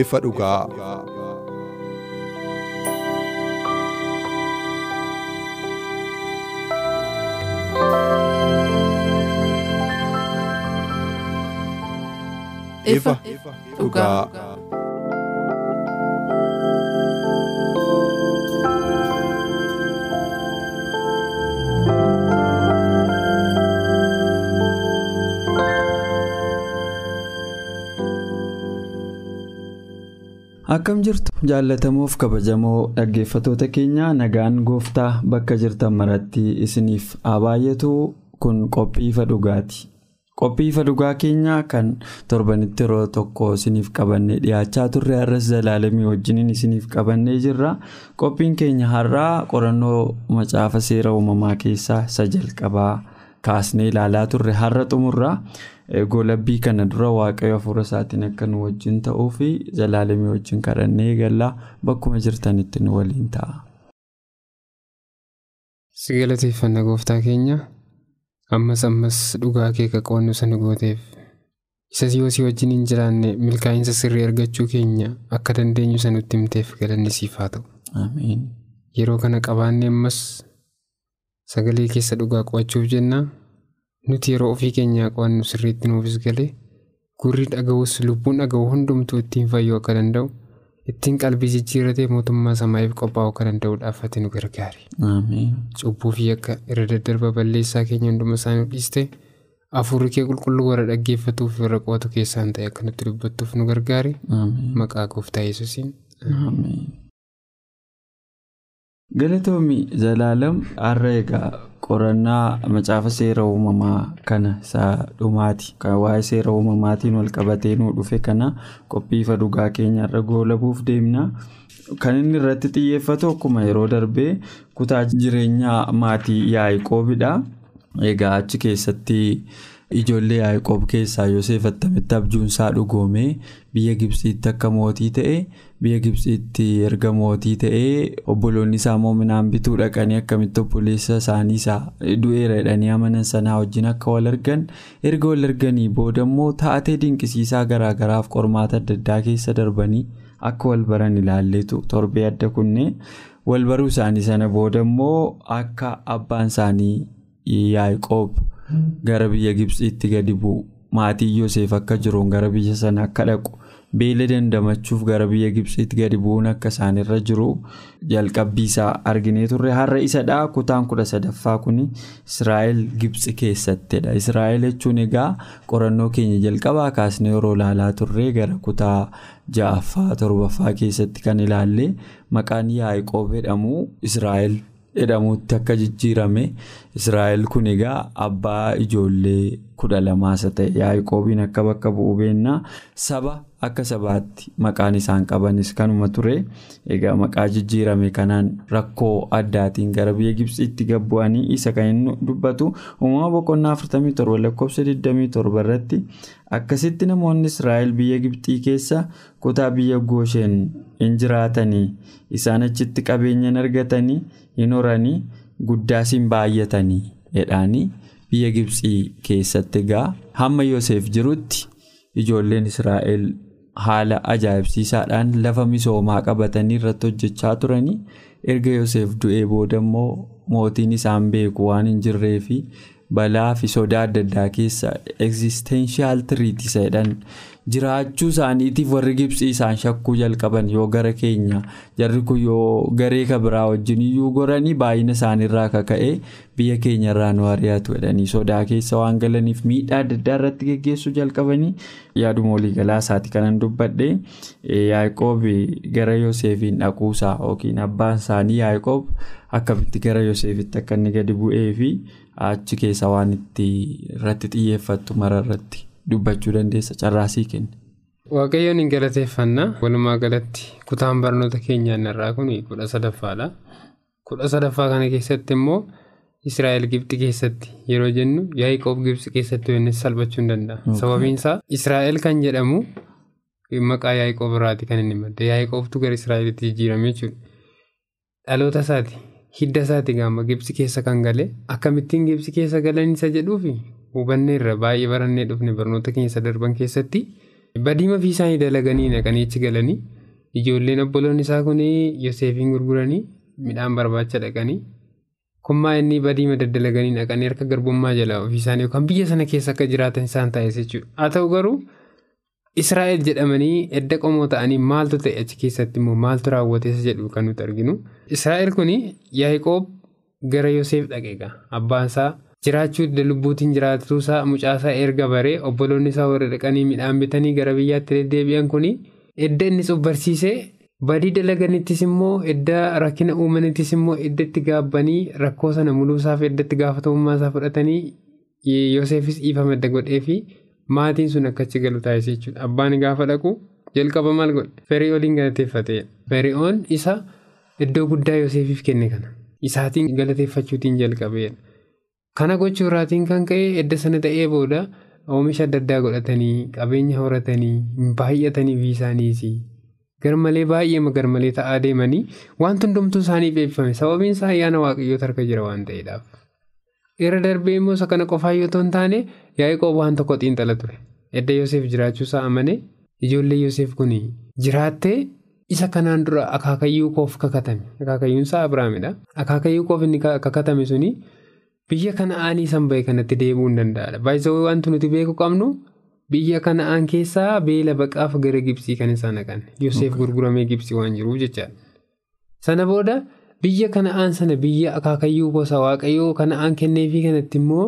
Ifa dhugaa. Ifa dhugaa. Akkam jirtu jaallatamuuf kabajamoo dhaggeeffatoota keenya nagaan gooftaa bakka jirtan maratti isiniif haa baay'atu kun qophii ifa dhugaati. Qophii ifa dhugaa keenya kan torbanitti yeroo tokko isiniif qabannee dhiyaachaa turre har'as zalaalamii wajjiniin isiniif qabannee jirra. Qophiin keenya har'aa qorannoo macaafa seera uumamaa keessaa isa jalqabaa kaasnee ilaalaa turre har'a xumurra. Golabbii kana dura waaqayyo hafuura isaatiin akka nu wajjin ta'uu fi zalaalamii wajjin kadhannee eegallaa bakkuma jirtanitti nu waliin ta'a. Si galateeffanna gooftaa keenya ammas ammas dhugaa kee qo'annu sana gooteef isas yoo si wajjin hin jiraanne milkaa'insa sirrii argachuu keenya akka dandeenyu sanutti himteef galanni siif haa ta'u. Yeroo kana qabaannee ammas sagalee keessa dhugaa qo'achuuf jenna. Nuti yeroo ofii keenyaa qo'annu sirriitti nuufis galee gurri dhaga'us lubbuun dhaga'u hundumtuu ittiin fayyuu akka danda'u ittiin qalbii jijjiirratee mootummaa samaa'iif qophaa'uu akka danda'u dhaaffate nu gargaari. Cubbuu fi akka irra daddarba balleessaa keenya hunduma isaanii dhiiste hafuurri kee qulqulluu warra dhaggeeffatuuf warra qo'atu keessaan ta'e akka nutti dubbattuuf nu gargaari. Maqaa gooftaa yesuusiin. Galatoomi Zalaalam har'a egaa qorannaa macaafa seera uumamaa kana isa dhumaati. Kan waa'ee seera uumamaatiin wal qabatee nuu dhufe kana qophii ifa dhugaa keenya irra goolabuuf deemna. Kan inni irratti xiyyeeffatu akkuma yeroo darbee kutaa jireenyaa maatii Yaaqoobidha. Egaa achi keessatti ijoollee Yaaqoob keessaa Yoseef attamitti abjuunsaa dhugoomee biyya Gibsiitti akka mootii ta'e biyya Gibsiitti erga mootii ta'ee obboloonni isaa immoo midhaan bituu dhaqanii akkamitti obboleessa isaanii isaa du'eera jedhanii amanan sanaa wajjin akka wal argan erga wal arganii booda immoo taatee dinqisiisaa garaagaraaf qormaata adda addaa keessa darbanii akka wal baran ilaalleetu torbee adda kunnee wal baruu isaanii sana booda immoo akka abbaan isaanii Yaaqoob gara biyya Gibsiitti gadi bu'u maatii Yoseef akka jiruun gara biyya sana akka dhaqu. beela dandamachuuf gara biyya Gibsiitti gadi bu'uun akka isaanirra jiru jalqabbii isaa arginee turre har'a isadha kutaan kudha sadaffaa kun Israa'el Gibsi keessattidha. Israa'el jechuun egaa qorannoo keenya jalqabaa kaasnee yeroo ilaalaa turre gara kutaa ja'affaa torbaffaa keessatti kan ilaalle maqaan Yaaqoob jedhamu Israa'el jedhamutti akka jijjiirame. Israa'el kun egaa abbaa ijoollee kudha lamaasa ta'e. Yaaqoobiin akka bakka bu'u beennaa saba akka sabaatti maqaan isaan qabanis kanuma ture egaa maqaa jijjiirame kanaan rakkoo addaatiin gara biyya Gibsiitti gabbu'anii isa kan inni dubbatu uumama boqonnaa 47 lakkoofsa 27 irratti akkasitti namoonni Israa'el biyya Gibxii keessa kutaa biyya Goosheen hin jiraatanii isaan achitti qabeenyan argatanii hin horanii guddaas hin baay'atanii jedhanii biyya Gibxii keessatti egaa hamma Yoseef jirutti ijoolleen Israa'el. Haala ajaa'ibsiisaadhaan lafa misoomaa qabatanii irratti hojjechaa turanii erga Yoseef du'ee booda immoo mootiin isaan beeku waan hin jirree fi balaa fi sodaa adda addaa keessa egzistenshaal tiriit isa jedhan jiraachuu isaaniitiif warri gibsii isaan shakkuu jalqaban yoo gara keenya jarri kun yoo garee kabiraa wajjin iyyuu goranii baay'ina isaaniirraa kaka'ee biyya keenyarraa nu ari'atu jedhanii sodaa keessa waan galaniif miidhaa adda addaa irratti geggeessuu jalqabanii yaaduma waliigalaa isaati kanan dubbadhe yaaqoob gara yooseefiin dhaquusaa yookiin abbaan isaanii yaaqoob akkamitti gara yooseefitti akka inni gadi bu'ee fi achi keessa waan irratti xiyyeeffattu mara irratti. Dubbachuu dandeessa carraasii kenna. Waaqayyoon hin galateeffannaa walumaa galatti kutaan barnoota keenyaa irraa kun kudha sadaffaadha. Kudha sadaffaa kana keessatti immoo Israa'el Gibxi keessatti yeroo jennu Yaaqoob Gibxi keessatti yoonnis salphachuu hin danda'a. Sababiin isaa Israa'el kan jedhamu maqaa Yaaqoob irraati kan inni madde. Yaaqoobtu gara Israa'elitti jijjiirame jechuudha. Dhaloota isaati. Hidda isaati gaama Gibxi keessa kan gale akkamittiin Gibxi keessa galan isa jedhuufi hubanneerra baay'ee barannee dhufne barnoota keessa darban keessatti badiima fi isaanii dalaganii naqanii achi galanii ijoolleen obboloonni isaa kun Yoseefiin gurguranii midhaan barbaacha dhaqanii kummaa inni badiima daddalaganii naqanii harka garbummaa jala ofii isaanii yookaan biyya sana keessa akka jiraatan isaan taasise jechuudha. Haa ta'u garuu Israa'el jedhamanii edda qomoo ta'anii maaltu ta'e achi keessatti immoo maaltu raawwateessa jedhu kan nuti arginu. Israa'el kun Yaaqoob gara Yoseef dhaqeega abbaan isaa. Jiraachuu lubbuutiin jiraatu isaa mucaasaa erga baree obboloonni isaa warra dhaqanii midhaan bitanii gara biyyaatti deddeebi'an kun edda innis of barsiisee badii dalaganittis immoo edda rakkina uumanittis immoo edda itti gaabbanii rakkoo sana muluusaaf edda itti gaafatamummaa isaa fudhatanii Yoseefis dhiifama adda godhee fi maatiin sun akkachi galu taasise jechuudha. Abbaan gaafa dhaqu jalqaba maal godhe feri'ooliin galateeffatee feri'oon isa iddoo guddaa Yoseefiif kenne kana isaatiin galateeffachuutiin jalqabeedha. Kana gochuu irraatiin kan ka'e edda sana ta'ee booda oomisha adda addaa godhatanii qabeenya horatanii baay'atanii fi isaaniis garmalee baay'ee garmalee ta'aa deemanii wanti hundumtuu isaaniif eebbifame sababiin isaa ayyaana waaqayyoota harka jira waan ta'eedhaaf. Irra darbee immoo isa kana qofaa yoo taane Yaaqoob waan tokko xiinxala ture. Edda Yoseef jiraachuusaa amane ijoollee Yoseef kun jiraattee isa kanaan dura akaakayyuu koof kakatame. Akaakayyuun isaa Abiraamidha. Akaakayyuu koof kakatame suni. Biyya kana'aanii san bahe kanatti deebi'uu hin danda'adha. Baay'isawwan wanti nuti beeku qabnu biyya kana'aan keessaa beela baqaaf gara Gibsii kan isaan dhaqan. Yoseef gurguramee Gibsii waan jiruuf jechaadha. Sana booda biyya kana'aan sana biyya akaakayyuu gosa waaqayyoo kana'aan kenneefii kanatti immoo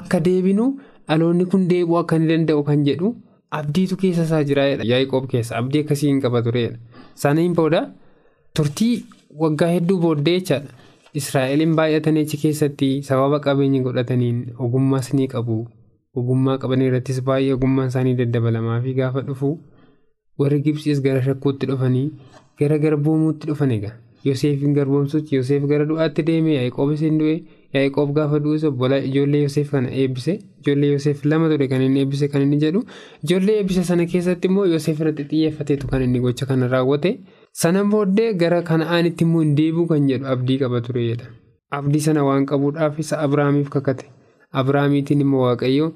akka deebinu dhaloonni kun deebi'uu akka inni danda'u kan jedhu abdiitu keessa isaa jira. Yaaqoob keessa abdii akkasii hin qaba turedha. Saniin booda turtii waggaa hedduu booddee jechaadha. Israa'eliin baay'atanii achi keessatti sababa qabeenya godhataniin ogummaas ni qabu. Ogummaa qaban irrattis baay'ee ogummaan isaanii daddabalamaa fi gaafa dhufu warri Gibsiis gara shakkuutti dhufanii gara garboomuutti dhufan egaa. Yoseefin garboomsutti Yoseef gara du'aatti deeme Yaaqoobis hin du'e Yaaqoob gaafa du'us obbolaa ijoollee Yoseef kana eebbise ijoollee Yoseef lama ture kan inni eebbise kan inni jedhu ijoollee eebbise sana keessatti immoo Yoseef irratti xiyyeeffateetu kan inni gocha kana raawwate. Sana booddee gara kana'aanitti immoo hin deebi'u kan jedhu abdii qaba tureedha. Abdii sana waan qabuudhaaf isa Abiraamiif kakate. Abiraamiitiin immoo Waaqayyo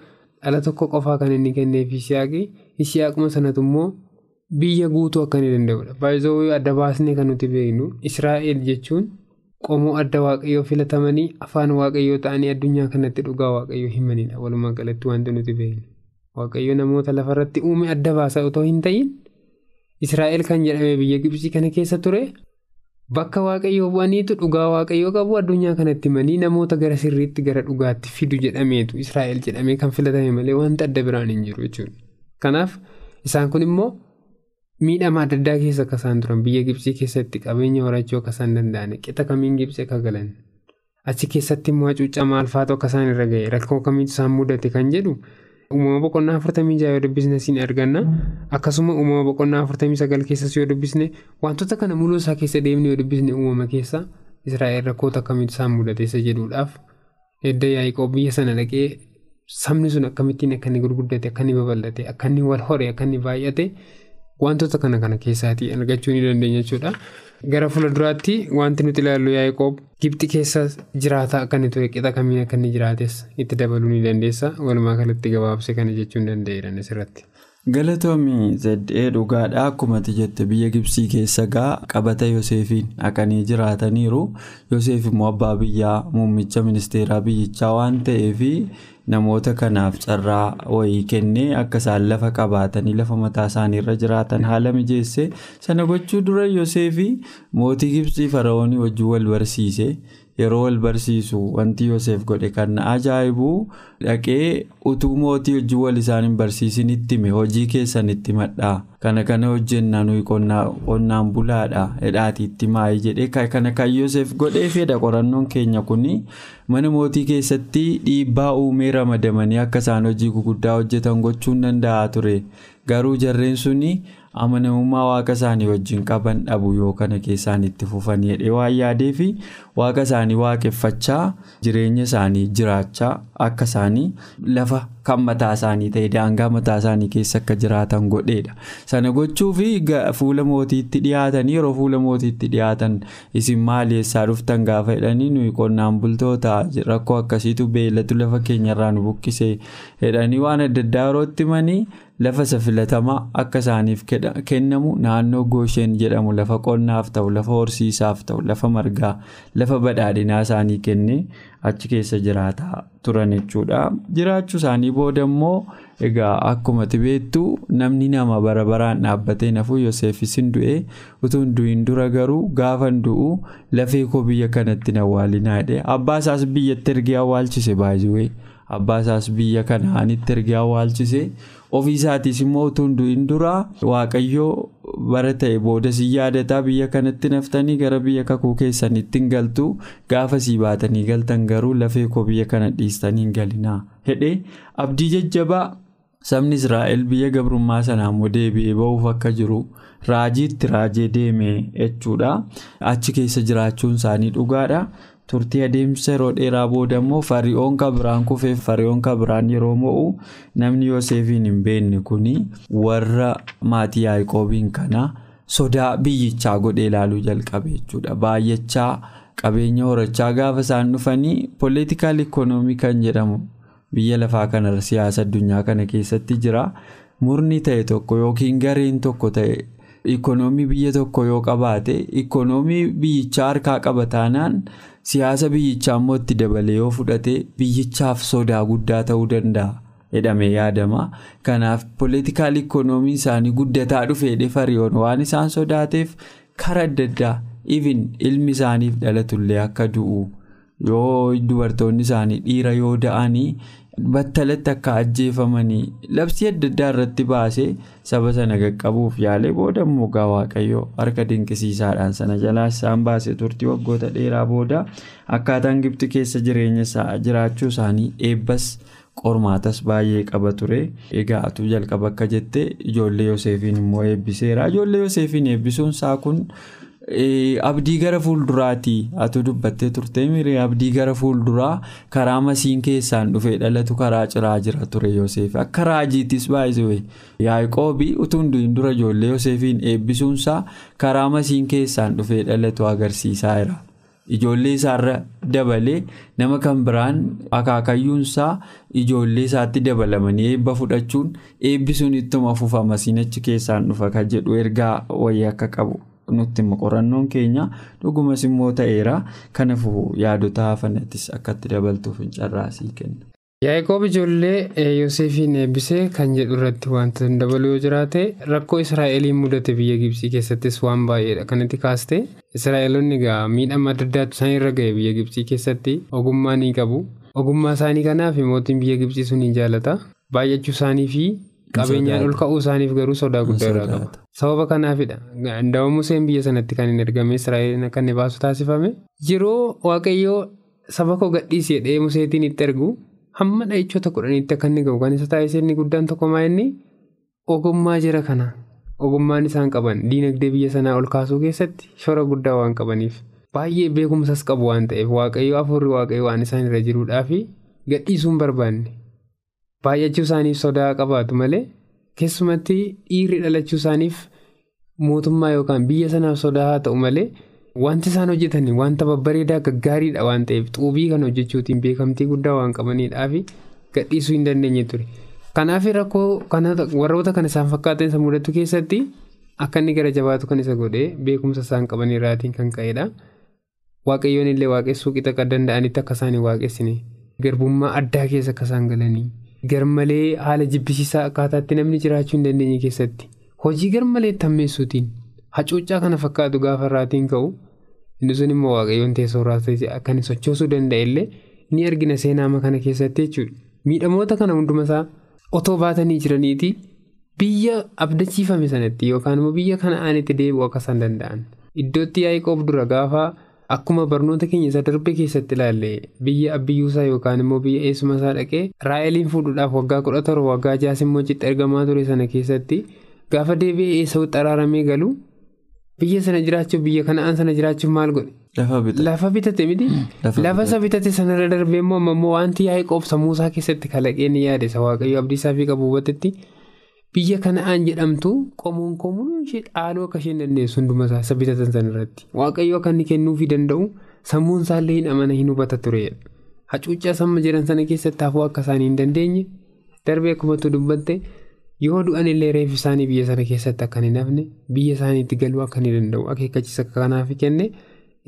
dhala tokko qofaa kan inni kenneef Isiyaaqi. Isiyaaquma sanatu immoo biyya guutuu akka inni danda'udha. Baay'ee adda baasnee kan nuti beeknu Israa'el jechuun qomoo adda Waaqayyoo filatamanii afaan Waaqayyoo ta'anii addunyaa kanatti dhugaa Waaqayyoo himanidha. Walumaa galatti wanti nuti beeknu. Waaqayyo namoota lafarratti uume adda baasa otoo hin. Israa'el kan jedhame biyya Gibsii kana keessa ture bakka waaqayyoo bu'aniitu dhugaa waaqayyoo qabu addunyaa kanatti himanii namoota gara sirriitti gara dhugaatti fidu jedhameetu Israa'el jedhamee kan filatame malee wanta adda biraan hin jiru jechuudha. Kanaaf isaan kun immoo miidhama adda addaa keessa akka isaan turan biyya Gibsii keessatti qabeenya horachuu akka isaan danda'an qixa kamiin Gibsii akka galan achi keessatti immoo hacuuccaa maalfaatu akka isaan irra ga'e rakkoo kamiitu isaan mudate kan jedhu. Uumama boqonnaa afurtamii jaha yoo dubbisne arganna akkasuma uumama boqonnaa afurtamii sagal keessas yoo dubbisne wantoota kana muluu isaa keessa deemnee yoo dubbisne uumama keessa Israa'el rakkoota akkamitti isaan mudateessa jedhuudhaaf edda Yaaqoob biyya sana dhaqee sabni sun akkamittiin akka inni gurguddate akka inni babal'ate akka inni wal hore akka inni baay'ate wantoota kana kana keessaatii argachuu ni dandeenya jechuudha. Gara fuulduraatti wanti nuti ilaallu Yaaqoob Gibxi keessa jiraataa akka inni ture kamiin akka inni jiraates itti dabaluu ni dandeessa. Walumaa galatti gabaabsee kana jechuun danda'eeran asirratti. Galatoomii ZDA dhugaadhaa akkuma jette biyya Gibsii keessa gaa qabata Yoseefiin dhaqanii jiraataniiru. Yoseef immoo abbaa biyyaa muummicha ministeeraa biyyichaa waan ta'eef namoota kanaaf carraa wayii kennee akka isaan lafa qabaatanii lafa mataa isaanii irra jiraatan haala mijeesse sana gochuu dura Yoseefi mootii Gibsii Fara'oonii wajjin wal barsiise. Yeroo wal barsiisu wanti Yoseef godhe kan na ajaa'ibu dhaqee utuu mootii wajjin wal isaan hin barsiisin itti hime hojii keessan itti madhaa kana kana hojjennaa nuyi qonnaan bulaadha hidhaati itti maayii jedhee kana kan Yoseef godhee fedha qorannoon keenya kuni mana mootii keessatti dhiibbaa uumee ramadamanii akka isaan hojii guguddaa hojjetan gochuun danda'a ture garuu jarreen suni. amanamummaa waaqa isaanii wajjin qaban dhabu yoo kana keessaan itti fufanii jedhee waan yaadee fi waaqa isaanii waaqeffachaa jireenya isaanii jiraachaa akka isaanii lafa kan mataa isaanii ta'e daangaa mataa isaanii keessa akka jiraatan godheedha. Sana gochuu fi fuula mootiitti dhiyaatan yeroo fuula mootiitti dhiyaatan isin maali eessaa dhuftan gaafa jedhanii nuyi qonnaan bultoota rakkoo akkasiitu beellatu lafa keenyarraa nu buqqisee jedhanii waan adda addaa yeroo itti himanii lafa isa filatamaa akka isaaniif kennamu naannoo goosheen jedhamu lafa qonnaaf ta'u lafa horsiisaaf ta'u lafa margaa lafa badhaadhinaa isaanii kennee achi keessa jiraataa turan jechuudha. Jiraachuu isaanii booda immoo egaa akkuma beektu namni nama bara baraan dhaabbatee nafuu yoseefis hin du'e utuu hin du'in dura garuu gaafa hin du'u lafee koo biyya kanatti hin awwaalinaa jedhee abbaa isaas biyyatti ergee awwaalchise baay'ee abbaa isaas biyya kanaanitti ergee awwaalchise. Ofii isaatiis immoo hin du'in dura waaqayyoo bara ta'e booda si yaadataa biyya kanatti naftanii gara biyya kakuu keessanitti hin galtu gaafa sii baatanii galtan garuu lafee koo biyya kana dhiistanii hin galinaa. Hedhee abdii jajjabaa sabni israa'el biyya gabrummaa sanaa immoo deebi'ee ba'uuf akka jiru raajiitti raajee deeme jechuudha achi keessa jiraachuun isaanii dhugaadha. turtii adeemsa yeroo dheeraa booda immoo fari'oon kabiraan kufee fari'oon kabiraan yeroo mo'u namni yoosefiin hin beekne kuni warra maatii yaaqoobiin kana sodaa biyyichaa godhee ilaaluu jalqabe jechuudha baay'achaa qabeenya horachaa gaafa isaan dhufanii poolitikaal ikoonoomii kan jedhamu biyya lafaa kana siyaasa addunyaa kana keessatti jira murni ta'e tokko yookiin gareen tokko ta'e. Ikoonoomii biyya tokko yoo qabaate ikoonoomii biyyichaa harkaa qaba taanaan siyaasa biyyichaa immoo itti dabalee yoo fudhate biyyichaaf sodaa guddaa ta'uu danda'a jedhamee yaadama kanaaf poolitikaal ikoonoomii isaanii guddataa dhufeedhe fariyoon waan isaan sodaateef karaa adda addaa even ilmi isaaniif dhalatullee akka du'u yoo dubartoonni isaanii dhiira yoo da'anii. Battalatti akka ajjeefamanii labsii adda addaa irratti baasee saba sana qaqqabuuf yaalee booda immoo gaa waaqayyoo harka dinqisiisaadhaan sana jalaa isaan baasee turtii waggoota dheeraa booda akkaataan gibxi keessa jireenya jiraachuu isaanii eebbas qormaatas baay'ee qaba ture egaa atuu jalqaba akka jette ijoollee yoseefiin immoo eebbiseera ijoollee yoseefiin eebbisuun isaa kun. Abdii gara fuulduraati. Atu dubbattee turte miree abdii gara fuulduraa karaa masiin keessaan dhufee dhalatu karaa ciraa jira ture yoseef akka raajiitis baay'isee yaaqoobii utuu hin du'in dura ijoollee yoseefiin eebbisuunsaa karaa masiin keessaan dhufee dhalatu agarsiisaa jira. Ijoollee isaarra dabalee nama kan biraan akaakayyuunsaa ijoollee isaatti dabalamanii eebba fudhachuun eebbisuun ittuma fufa masiin achi keessaan dhufa kan jedhu ergaa wayii akka qabu. Nutti qorannoon keenya dhugumas immoo ta'eera kanaafuu yaadota hafanattis akkatti dabaltuuf hin carraasii kenna. yaaqoob ijoollee yoseefiin eebbisee kan jedhu irratti wanta dabaluu yoo jiraate rakkoo israa'eliin mudate biyya gibsii keessattis waan baay'eedha kanatti kaaste israa'eloonni egaa miidhama adda addaatu isaan irra ga'e biyya gibsii keessatti ogummaa ni qabu ogummaa isaanii kanaaf mootiin biyya gibsii sun ni jaalata baay'achuu isaanii fi. Qabeenyaan ol ka'uu isaaniif garuu sodaa guddaa irraa qaba. Sababa kanaafidha. Daawwa museen biyya sanatti kan hin ergame israa'eliin akka inni baasu taasifame. Yeroo waaqayyoo saba koo gadhiisi jedhee museetiin itti ergu hamma dha'ichoota kudhaniitti akka inni ga'u kan isa taasise inni guddaan tokko maa inni? Ogummaa jira kana. Ogummaan isaan qaban diinagdee biyya sanaa ol kaasuu keessatti shora guddaa waan qabaniif. Baay'ee beekumsas qabu waan ta'eef waaqayyoo afurri waaqayyoo waan isaan irra jiruudhaa fi gadhiisuun barbaanne. Baay'achuu isaaniif sodaa qabaatu malee keessumatti dhiirri dhalachuu isaaniif mootummaa yookaan biyya sanaaf sodaa haa ta'u malee wanti isaan hojjetan wanta babbareedaa gaggaariidha waan ta'eef xuubii kan hojjechuutiin beekamtii guddaa waan qabaniidhaa fi gadhiisuu hin dandeenye ture. Kanaaf rakkoo warroota kan isaan fakkaatan isa mudatu keessatti akka inni gara jabaatu kan isa godhee beekumsa isaan qaban irraatiin kan ka'edha. Waaqayyoon illee waaqessuu qixa kan danda'anitti akka isaan hin waaqessine garbummaa addaa keessa akka isaan galanii garmalee haala jibbisiisaa akkaataatti namni jiraachuu hin dandeenye keessatti hojii garmalee tammeessuutiin hacuuccaa kana fakkaatu gaafa irraatiin ka'u inni sun immoo waaqayyoon teessoo irraa akka sochoosuu danda'e illee ni argina seenaama kana keessatti jechuudha. Miidhamoota kana hundumasaa otoo baatanii jiraniiti biyya abdachiifame sanatti yookaan immoo biyya kana'aanitti deebi'uu akka isaan danda'an. Iddootti Yaaqoob dura gaafa akkuma barnoota keenya isa darbe keessatti ilaalle biyya abbiyyuusaa yookaan immoo biyya eessuma isaa dhaqee raa'eliin fuudhuudhaaf waggaa kudha torba waggaa jaas immoo citti ergamaa ture sana keessatti gaafa deebi'ee eessatti araaramee galu biyya sana jiraachuuf biyya kana'aan sana jiraachuuf maal godhe. Lafa bitate miti. Lafa isa bitate sanarra darbee immoo ammoo wanti Yaaqoob sammuusaa keessatti kalaqee ni yaade isa waaqayyo abdiisaa fi qabu hubatetti biyya kana'aan jedhamtu qomoon qomuun ishee dhaaluu akka isheen dandeessu hundumasaa isa bitatan sanarratti waaqayyo akka inni kennuufii danda'u sammuun isaallee hin amana hin hubata turedha. Hacuuccaa samma jedhan sana keessatti hafuu akka isaanii hin dandeenye darbee akkumatti dubbatte yoo du'an illee reefi isaanii biyya sana keessatti akka hin hafne biyya isaaniitti galuu akka hin danda'u akeekkachiisa kanaaf kenne.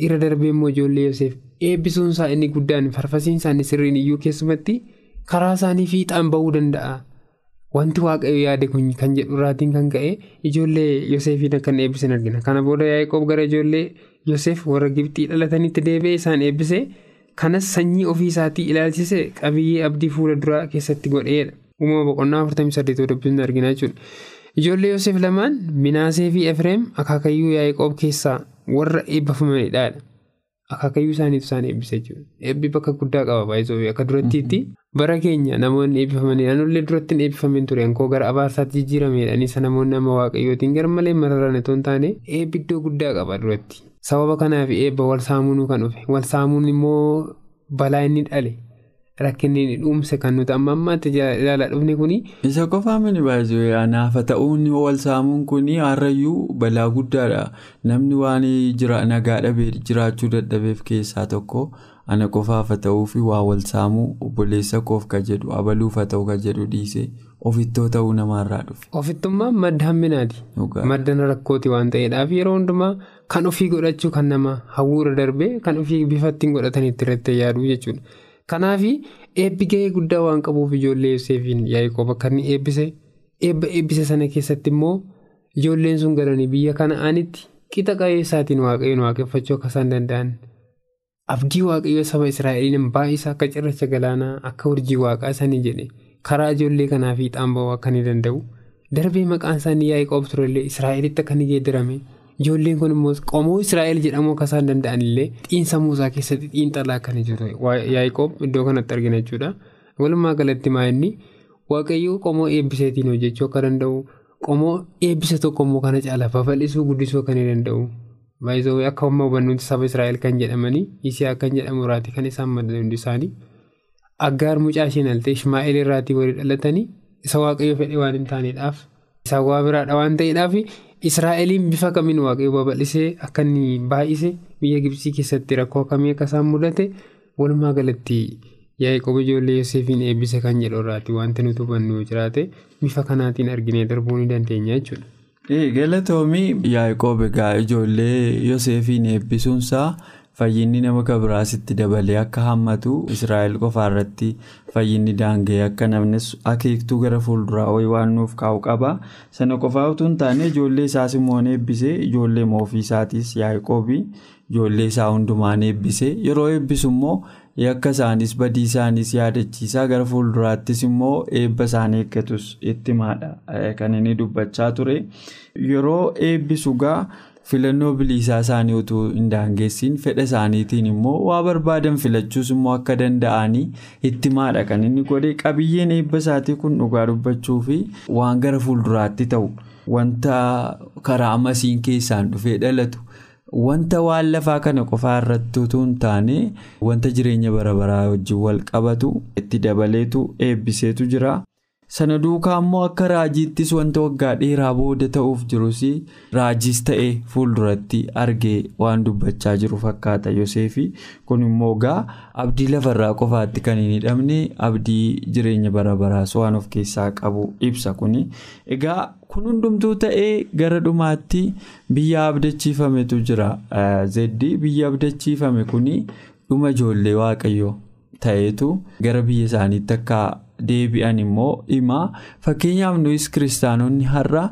irra darbee immoo ijoollee Yoseef eebbisuun isaa inni guddaan farfasiin isaanii sirriin iyyuu keessumatti karaa isaanii fiixaan bahuu danda'a. Wanti waaqayyo yaade kan jedhu irraatiin kan ka'e ijoollee Yoseefiin akka inni eebbisan argina. Kana booda Yaaqoob gara ijoollee Yoseef warra Gibxii dhalatanitti deebi'ee isaan eebbise kanas sanyii ofii isaatii ilaalchise qabiyyee abdii fuula duraa keessatti godheedha. Uumama boqonnaa 48 dubbisni argina jechuudha. Ijoollee Yoseef lamaan Minaasee fi Efreem akaakayyuu Yaaqoob keessaa warra eebbifamanidha. Akaakayyuu isaaniitu isaan eebbise jechuudha. Eebbi bakka guddaa qaba baay'isoo akka durattiitti bara keenya namoonni eebbifamanidha. Naannolee duratti hin eebbifamin ture koo gara abaarsaatti jijjiiramedha. Isa namoonni nama waaqayyootiin gara malee mararaan itoo hin taane eebbi iddoo guddaa qaba duratti. Sababa kanaaf eebba wal saamuun kan dhufe. Wal saamuun immoo balaa inni dhale. Rakkinni dhuumse kan nuti amma ammaatti ilaalaa dhufne kuni. Isa qofaa mini baay'ee anaaf ta'uun wal saamuun kuni har'ayyuu balaa guddaadha. Namni waan nagaa dhabee jiraachuu dadhabeef keessaa tokko ana qofaaf ta'uu fi waa wal saamuu obboleessa koof ka jedhu abaluuf ta'uu ka jedhu dhiisee ofittoo ta'uu namaarraa dhufe. Ofittummaan madda hamminaati. Madda rakkooti waan ta'eedhaaf yeroo hundumaa kan ofii godhachuu kan nama hawwuura darbee kan ofii bifa ittiin godhatanitti irratti yaaduu jechuudha. Kanaaf eebbi gahee guddaa waan qabuuf ijoollee Yoseefiin Yaaqoob akka inni eebbise eebba eebbise sana keessatti immoo ijoolleen sun galanii biyya kana'aanitti qixa qabeessaatiin waaqayyoon waaqeffachuu akka isaan danda'an abdii waaqayyoo saba Israa'eliin baay'isa akka cirracha galaanaa akka urjii waaqaa sanii jedhe karaa ijoollee kanaa fiixaan ba'uu akka inni danda'u darbee maqaan isaanii Yaaqoob turellee Israa'elitti akka inni geeddarame. Ijoolleen kun immoo qomoo Israa'el jedhamuu akka isaan danda'an illee xiinsa muusaa keessatti xiinxalaa akka jiru Yaaqoob iddoo kanatti argina jechuudha. Walumaa galatti maa'inni waaqayyoo qomoo eebbiseetiin hojjechuu akka danda'u qomoo eebbisa tokko immoo kana caala babal'isuu guddisuu akka ni danda'u. Baay'isoo akka amma hubannuutti saba Israa'el kan jedhamanii Isiyaa kan jedhamu irraati kan isaan madda hundi isaanii. Aggaar mucaa isheen halte Ishmaa'eel irraatii walii dhalatanii isa waaqayyoo fedhe waan hin taaneedhaaf isaan waa biraadha waan ta'eedhaaf. Israa'eliin bifa kamiin waaqayyo babal'isee akka inni baay'ise biyya Gibsii keessatti rakkoo akkamii akka isaan mudate walumaa galatti Yaaqoob ijoollee Yoseefiin eebbise kan jedhu irraati wanti nuti hubannu jiraate bifa kanaatiin arginee darbuu ni dandeenya jechuudha. Galatoomii Yaaqoob egaa ijoollee Yoseefiin eebbisuunsaa fayyinni nama kabiraasitti dabalee akka hammatu Israa'el qofaarratti fayyinni daangee akka namni akeektuu gara fuulduraa wayii waan nuuf kaa'u qaba. Sana qofaa utuu hin taane ijoollee isaas immoo eebbisee ijoollee ofii isaatiis Yaaqoobii ijoollee isaa hundumaan eebbisee yeroo eebbisu immoo yakka isaanis badii isaanis yaadachiisaa gara fuulduraattis immoo eebba isaanii eeggatus itti himaadha kan inni dubbachaa ture. Yeroo eebbisu gaa. filannoo biliisaa isaanii utuu hin daangeessiin fedha isaaniitiin immoo waa barbaadan filachuus immoo akka danda'anii itti himaadha kan inni godhe qabiyyeen eebba isaatii kun dhugaa dubbachuu fi waan gara fuulduraatti ta'u wanta karaa masiin keessaan dhufee dhalatu wanta waan lafaa kana qofaa irratti utuu hin taane wanta jireenya bara baraa wajjin wal qabatu itti dabaleetu eebbiseetu jira. Sana duukaa immoo akka raajiittis wanta waggaa dheeraa booda ta'uuf jirus raajiis ta'ee fuulduratti argee waan dubbachaa jiru fakkaata yoseefi kun immoo gaa abdii lafarraa qofaatti kan hin hidhamne abdii jireenya bara baraas waan of keessaa qabu ibsa kuni egaa kun hundumtuu ta'ee gara dhumaatti biyya abdachiifametu jira zeddi biyya abdachiifame kuni dhuma ijoollee waaqayyoo. ta'etu gara biyya isaaniitti akka deebi'an immoo himaa. Fakkeenyaaf nuyis kiristaanonni har'a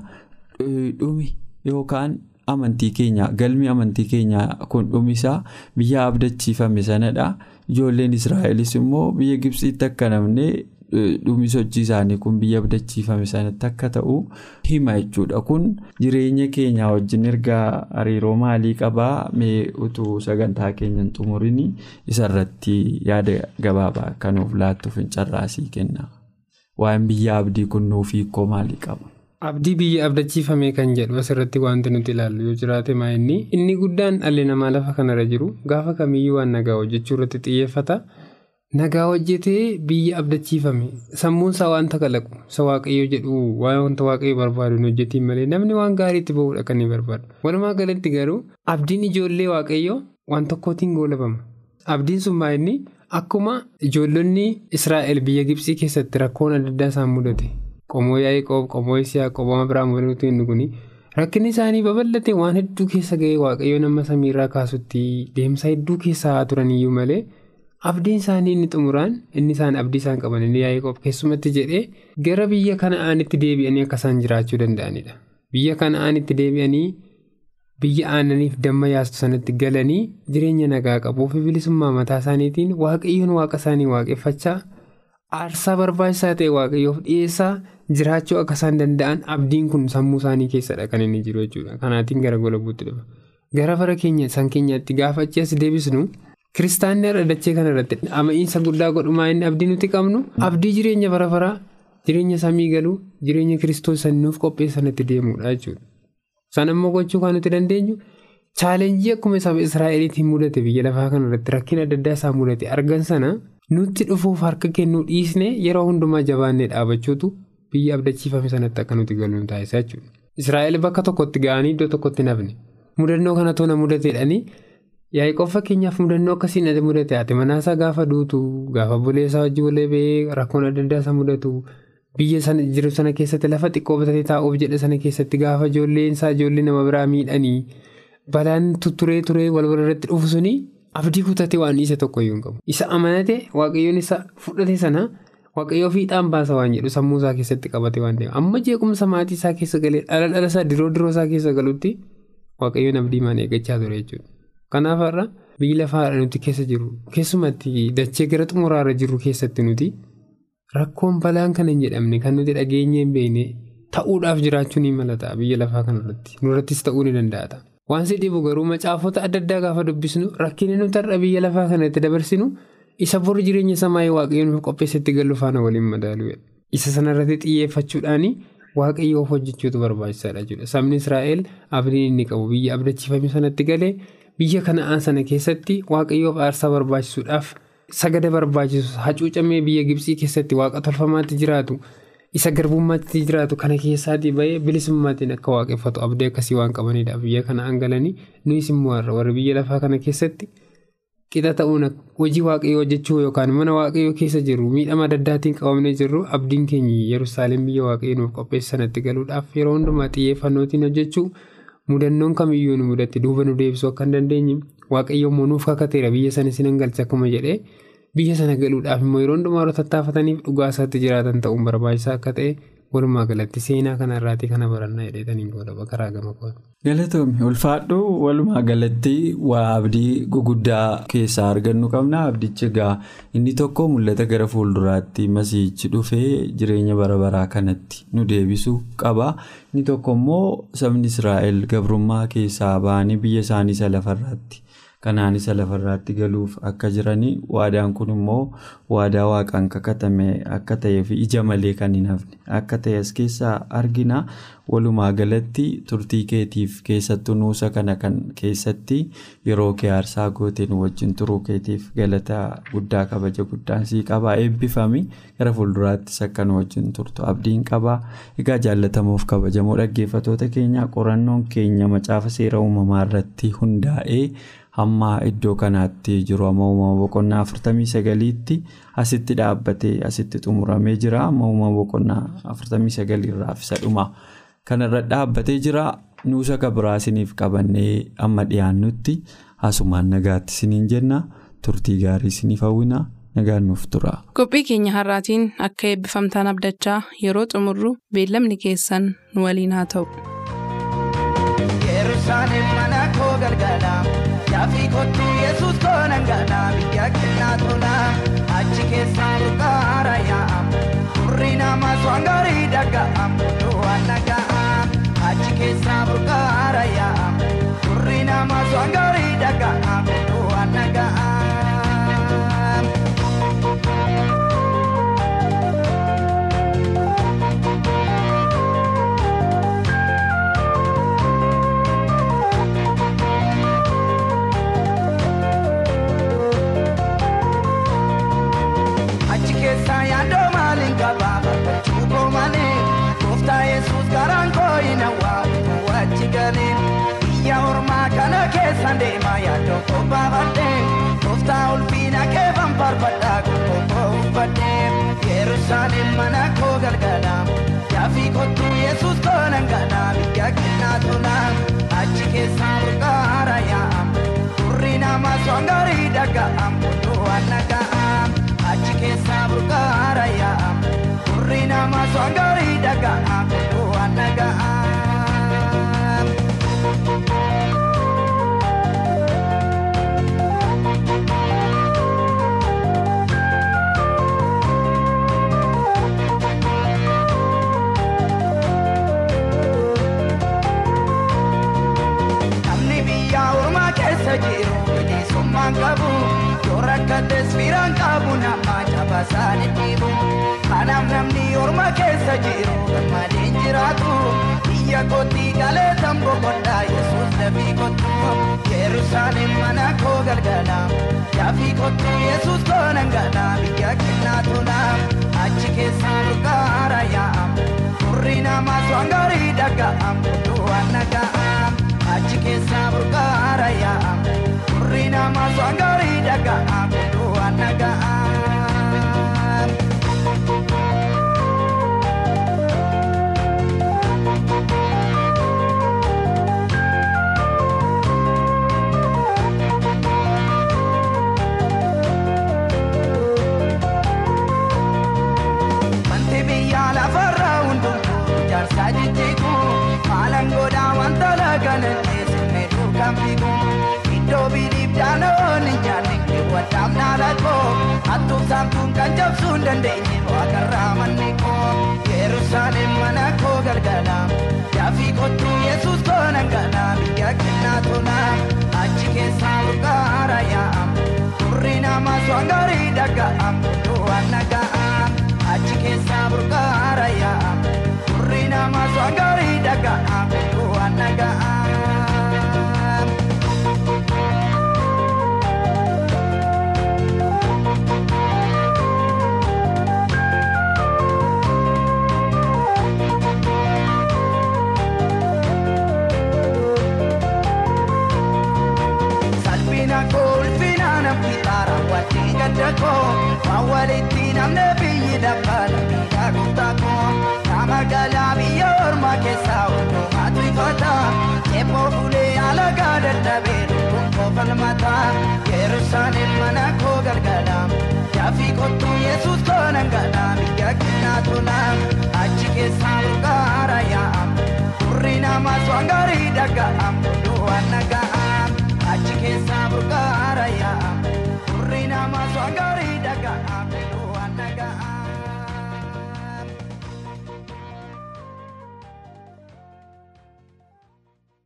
dhumi yookaan amantii keenya galmi amantii keenya kun dhumisaa biyya abdachiifame sanadha. Ijoolleen israa'elis immoo biyya gibsiitti akka namne dhumi sochii isaanii kun biyya abdachiifame sanatti akka ta'u hima jechuudha kun jireenya keenya wajjin erga hariiroo maalii qabaa mee utuu sagantaa keenyan xumurin isarratti yaada gabaabaa akka nuuf laattuuf hin carraasii kenna waan biyya abdii kun nuuf hiikoo maalii qaba. Abdii biyya abdachiifame kan jedhu asirratti wanti nuti ilaallu yoo jiraate maa inni inni guddaan dhalli namaa lafa kanarra jiru gaafa kamiyyuu waan nagaa hojjechuu irratti xiyyeeffata. Nagaa hojjetee biyya abdachiifame sammuun isaa wanta kalaqu isa waaqayyo jedhu wanta waaqayyo barbaadu hin hojjetiin malee namni waan gaariitti bahuudha kan inni barbaadu. Walumaa galatti garuu abdiin ijoollee waaqayyo waan tokkootiin goolabama. Abdiin sun inni akkuma ijoollonni Israa'el biyya Gibsii keessatti rakkoon adda addaa isaan mudate. Qomoo Yaaqoob, qomoo Isiyaa, qomoo Abiraam walitti hin dhuguni. Rakkinni isaanii babal'ate waan hedduu keessa ga'ee waaqayyo nama samiirraa kaasutti deemsa hedduu keessa turaniyyuu malee. Abdiin isaanii inni xumuraan inni isaan abdii isaan qaban inni Yaaqoob keessumatti jedhee gara biyya kana'aanitti deebi'anii akka isaan jiraachuu danda'anidha. Biyya kana'aanitti deebi'anii biyya aannaniif damma yaastu sanatti galanii jireenya nagaa qabuu fi bilisummaa mataa isaaniitiin waaqayyoon waaqa isaanii waaqeffachaa aarsaa barbaachisaa ta'e waaqayyoof dhiyeessaa jiraachuu akka isaan danda'an abdiin kun sammuu isaanii keessadha kan inni jiru jechuudha. Kanaatiin gara golabuutti dhufa. Gara bara keenya san keenyatti gaafa achi as deebisnu. Kiristaanni har'a dachee kanarratti ama'iinsa guddaa godhumaa inni abdii nuti qabnu abdii jireenya bara baraa jireenya samii galuu jireenya kiristoos san nuuf qopheessanatti deemuudha jechuudha. San ammoo gochuu kan nuti dandeenyu chaalenjii akkuma saba Israa'eliitiin mudate biyya lafaa kanarratti rakkina adda addaa isaan mudate argan sana nutti dhufuuf harka kennuu dhiisne yeroo hundumaa jabaannee dhaabachuutu biyya abdachiifame sanatti akka nuti galuun taasisa jechuudha. Israa'el bakka tokkotti ga'anii iddoo tokkotti nafne mudannoo kanatu na mudateedhanii. Yaaqoob fakkeenyaaf mudannoo akkasiin ati mudate ati manaasaa gaafa duutu gaafa buleessaa wajjin walii ba'ee rakkoon adda addaa isa mudatu biyya sana jiru sana keessatti lafa xiqqoo bitatee taa'uuf jedhe sana keessatti gaafa ijoolleen isaa ijoollee nama biraa miidhanii balaan tutturee turee wal irratti dhufu suni abdii kutatee waan dhiise tokkoyyuu hin qabu. Isa amanate waaqayyoon isa fudhate sana waaqayyoo fiixaan baasa waan jedhu sammuu isaa keessatti qabate waan ta'eef amma jeequmsa maatii isaa keessa galee dhala dhala isaa diroo diroo isaa keessa galutti waaqayyoon abdii maan eeggachaa ture jechuudha. Kanaaf har'a biyyi lafaa nuti keessa jiru keessumatti dachee gara xumuraarra jiru keessatti nuti rakkoon balaan kana hin jedhamne kan nuti dhageenye hin beekne ta'uudhaaf jiraachuu ni malata biyya lafaa kanarratti nurrattis ta'uu ni danda'a. Waan si dhibu garuu macaafota adda addaa gaafa dubbisnu rakkinni nuti har'a biyya lafaa kanatti dabarsinu isa bor jireenya samaa waaqayyoon qopheessatti galu faana waliin madaaluudha. Isa sanarratti xiyyeeffachuudhaan waaqayyoof hojjechuutu barbaachisaadha jechuudha. Sabni Israa'el abdiin inni qabu biyya abdachiifame sanatti galee. Biyya kana'aan sana keessatti waaqayyoof aarsaa barbaachisuudhaaf sagada barbaachisu hacuucamee biyya Gibsii keessatti waaqa tolfamaatti jiraatu isa garbummaatti jiraatu kana keessaatii bahee bilisummaatiin akka waaqeffatu abdii akkasii waan qabanidha. Biyya kana'aan galanii nuyis immoo warra biyya lafaa kana keessatti qixa ta'uun hojii waaqayyoo hojjechuu yookaan mana waaqayyoo keessa jirru miidhama adda addaatiin qabamnee jirru abdiin keenya Yerusaalem biyya waaqayyoo nuuf qopheessanatti galuudhaaf yeroo hundumaa xiyyeeffannootiin hojjechuu. Mudannoon kamiyyuu nu mudatti duuba nu deebisuu akka hin dandeenye waaqayyo immoo nuuf kakateera. Biyya sana sinan galcha akkuma jedhee biyya sana galuudhaaf immoo yeroo hundumaa yeroo tattaafataniif dhugaa isaatti jiraatan ta'uun barbaachisaa akka ta'e walumaa galatti seenaa kanarraatii kana barannaa jedheetaniin godha karaa gama kooti. Galatoomii ulfaadhu walumaa galatti waa abdii guguddaa keessaa argannu qabna abdichi egaa inni tokko mul'ata gara fuulduraatti masiichi dhufee jireenya bara baraa kanatti nu deebisuu qaba inni tokko immoo sabni israa'el gabrummaa keessaa ba'anii biyya isaanii isa lafarraatti kanaan isa lafarraatti galuuf akka jiranii waadaan kun immoo waadaa waaqaan kakatame akka ta'ee fi ija malee kan hin hafne. Akka ta'e as keessaa argina walumaa galatti turtii keetiif keessattuu nuusa kana kan keessatti yeroo kee aarsaa gooteen wajjin turuu keetiif galata guddaa kabaja. Guddaan sii qabaa eebbifami. Gara fuulduraattis akka nu wajjin turtu abdiin qabaa egaa jaallatamuuf kabajamoo dhaggeeffatoota keenya? Qorannoon keenya macaafa seera uumamaa irratti hundaa'ee. hamma iddoo kanaatti jiru amma uumama boqonnaa 49tti asitti dhaabbatee asitti xumuramee jira amma uumama boqonnaa 49 irraa fi sadhuma kanarra dhaabbatee jira nuusa kabiraasiniif qabannee amma dhiyaannutti hasumaan nagaatti siniin jenna turtii gaarii siniif hawwina. nagaannuuf tura. Qophii keenya har'aatiin akka eebbifamtaan abdachaa yeroo xumurru beellamni keessan nu waliin haa ta'u. Shaafii kottu Yesuus toona gala biyya kennaa tola achi keessa murtaara yaa'amu turri nama swangaarii dhaga'amu duwwaan dhaga'amu achi keessa murtaara yaa'amu turri nama swangaarii dhaga'amu.